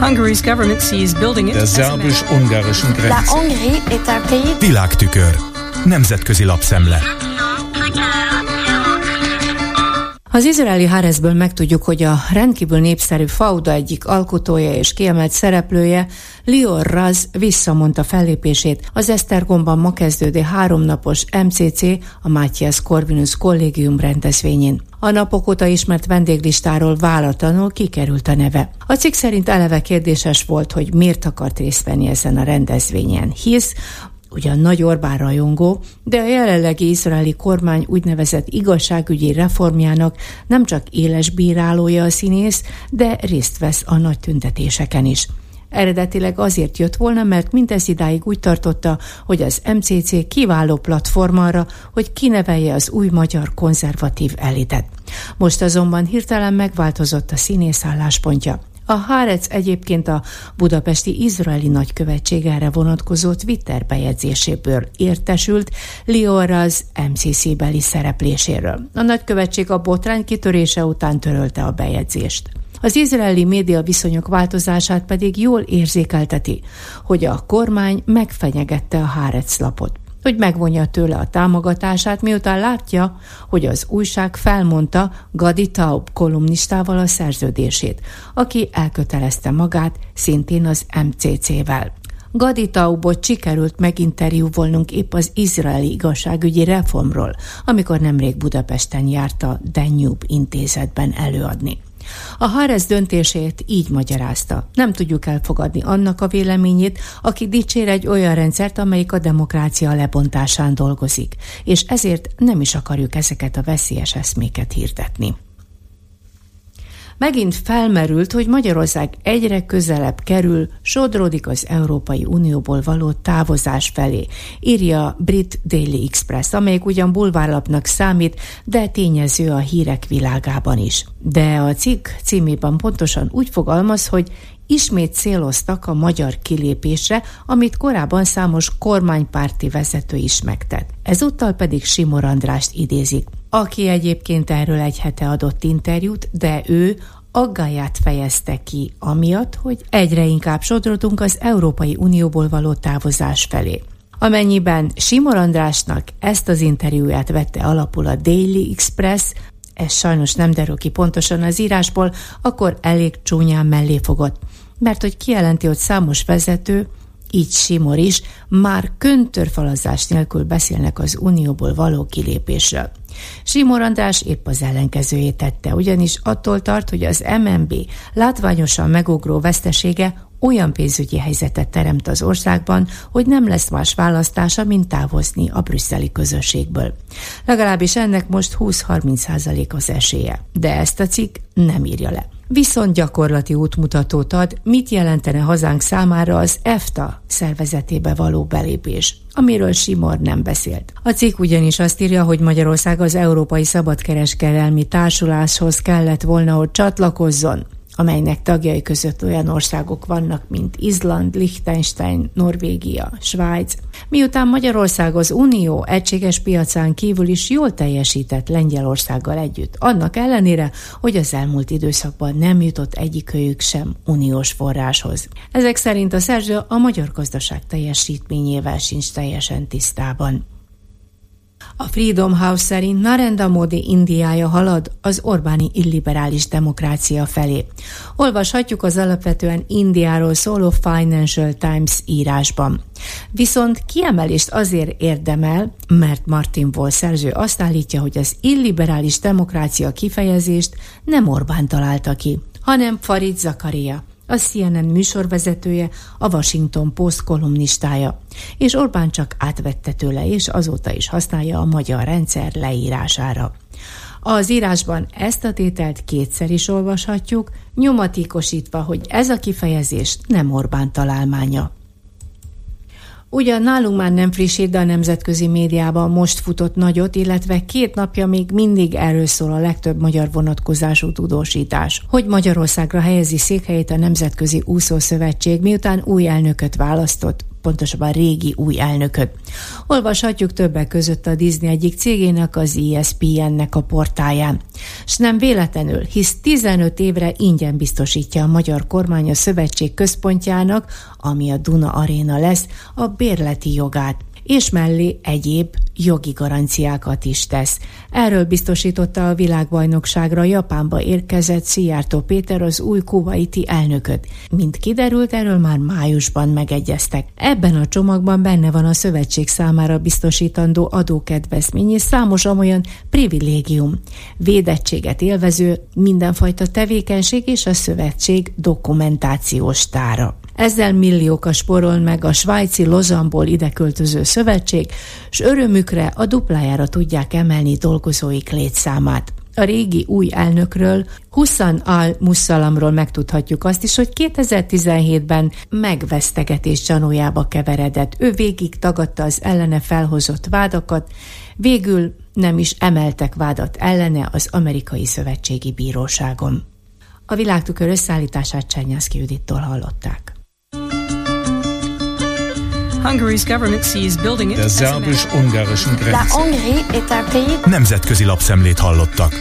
Hungary's government sees building it Der szerbus-ungarischen La Grenze. Hongrie est un pays Világtükör. Nemzetközi lapszemle. Az izraeli Hárezből megtudjuk, hogy a rendkívül népszerű Fauda egyik alkotója és kiemelt szereplője, Lior Raz visszamondta fellépését az Esztergomban ma kezdődő háromnapos MCC, a Matthias Corvinus kollégium rendezvényén. A napok óta ismert vendéglistáról váratlanul kikerült a neve. A cikk szerint eleve kérdéses volt, hogy miért akart részt venni ezen a rendezvényen, hisz ugyan nagy Orbán rajongó, de a jelenlegi izraeli kormány úgynevezett igazságügyi reformjának nem csak éles bírálója a színész, de részt vesz a nagy tüntetéseken is. Eredetileg azért jött volna, mert mindez idáig úgy tartotta, hogy az MCC kiváló platform arra, hogy kinevelje az új magyar konzervatív elitet. Most azonban hirtelen megváltozott a színész álláspontja. A Hárec egyébként a budapesti izraeli nagykövetség erre vonatkozó Twitter bejegyzéséből értesült Lioraz MCC-beli szerepléséről. A nagykövetség a botrány kitörése után törölte a bejegyzést. Az izraeli média viszonyok változását pedig jól érzékelteti, hogy a kormány megfenyegette a Hárec lapot hogy megvonja tőle a támogatását, miután látja, hogy az újság felmondta Gadi Taub kolumnistával a szerződését, aki elkötelezte magát szintén az MCC-vel. Gadi Taubot sikerült meginterjúvolnunk épp az izraeli igazságügyi reformról, amikor nemrég Budapesten járt a Danube intézetben előadni. A Hárez döntését így magyarázta. Nem tudjuk elfogadni annak a véleményét, aki dicsér egy olyan rendszert, amelyik a demokrácia lebontásán dolgozik, és ezért nem is akarjuk ezeket a veszélyes eszméket hirdetni. Megint felmerült, hogy Magyarország egyre közelebb kerül, sodródik az Európai Unióból való távozás felé, írja Brit Daily Express, amelyik ugyan bulvárlapnak számít, de tényező a hírek világában is. De a cikk címében pontosan úgy fogalmaz, hogy ismét céloztak a magyar kilépésre, amit korábban számos kormánypárti vezető is megtett. Ezúttal pedig Simor Andrást idézik, aki egyébként erről egy hete adott interjút, de ő aggáját fejezte ki, amiatt, hogy egyre inkább sodrodunk az Európai Unióból való távozás felé. Amennyiben Simor Andrásnak ezt az interjúját vette alapul a Daily Express, ez sajnos nem derül ki pontosan az írásból, akkor elég csúnyán mellé fogott, mert hogy kijelenti, hogy számos vezető, így Simor is, már köntörfalazás nélkül beszélnek az unióból való kilépésről. Simor András épp az ellenkezőjét tette, ugyanis attól tart, hogy az MNB látványosan megugró vesztesége olyan pénzügyi helyzetet teremt az országban, hogy nem lesz más választása, mint távozni a brüsszeli közösségből. Legalábbis ennek most 20-30 százalék az esélye, de ezt a cikk nem írja le viszont gyakorlati útmutatót ad, mit jelentene hazánk számára az EFTA szervezetébe való belépés, amiről Simor nem beszélt. A cikk ugyanis azt írja, hogy Magyarország az Európai Szabadkereskedelmi Társuláshoz kellett volna, hogy csatlakozzon, amelynek tagjai között olyan országok vannak, mint Izland, Liechtenstein, Norvégia, Svájc. Miután Magyarország az Unió egységes piacán kívül is jól teljesített Lengyelországgal együtt, annak ellenére, hogy az elmúlt időszakban nem jutott egyikőjük sem uniós forráshoz. Ezek szerint a szerző a magyar gazdaság teljesítményével sincs teljesen tisztában. A Freedom House szerint Narendra Modi Indiája halad az Orbáni illiberális demokrácia felé. Olvashatjuk az alapvetően Indiáról szóló Financial Times írásban. Viszont kiemelést azért érdemel, mert Martin Wall szerző azt állítja, hogy az illiberális demokrácia kifejezést nem Orbán találta ki, hanem Farid Zakaria a CNN műsorvezetője, a Washington Post kolumnistája, és Orbán csak átvette tőle, és azóta is használja a magyar rendszer leírására. Az írásban ezt a tételt kétszer is olvashatjuk, nyomatékosítva, hogy ez a kifejezés nem Orbán találmánya. Ugyan nálunk már nem frissít, de a nemzetközi médiában most futott nagyot, illetve két napja még mindig erről szól a legtöbb magyar vonatkozású tudósítás, hogy Magyarországra helyezi székhelyét a Nemzetközi Úszószövetség, miután új elnököt választott, pontosabban régi új elnököt. Olvashatjuk többek között a Disney egyik cégének, az ESPN-nek a portáján. S nem véletlenül, hisz 15 évre ingyen biztosítja a magyar kormány a szövetség központjának, ami a Duna Aréna lesz, a bérleti jogát és mellé egyéb jogi garanciákat is tesz. Erről biztosította a világbajnokságra Japánba érkezett Szijjártó Péter az új kuwaiti elnököt. Mint kiderült, erről már májusban megegyeztek. Ebben a csomagban benne van a szövetség számára biztosítandó adókedvezmény és számos amolyan privilégium. Védettséget élvező mindenfajta tevékenység és a szövetség dokumentációs tára. Ezzel milliókat sporol meg a svájci Lozamból ideköltöző szövetség, s örömükre a duplájára tudják emelni dolgozóik létszámát. A régi új elnökről, Hussan al-Mussalamról megtudhatjuk azt is, hogy 2017-ben megvesztegetés gyanújába keveredett. Ő végig tagadta az ellene felhozott vádakat, végül nem is emeltek vádat ellene az amerikai szövetségi bíróságon. A világtükör összeállítását Csernyászki Judittól hallották. Hungary's government sees building it Der szerbus-ungarischen Grenze. Nemzetközi lapszemlét hallottak.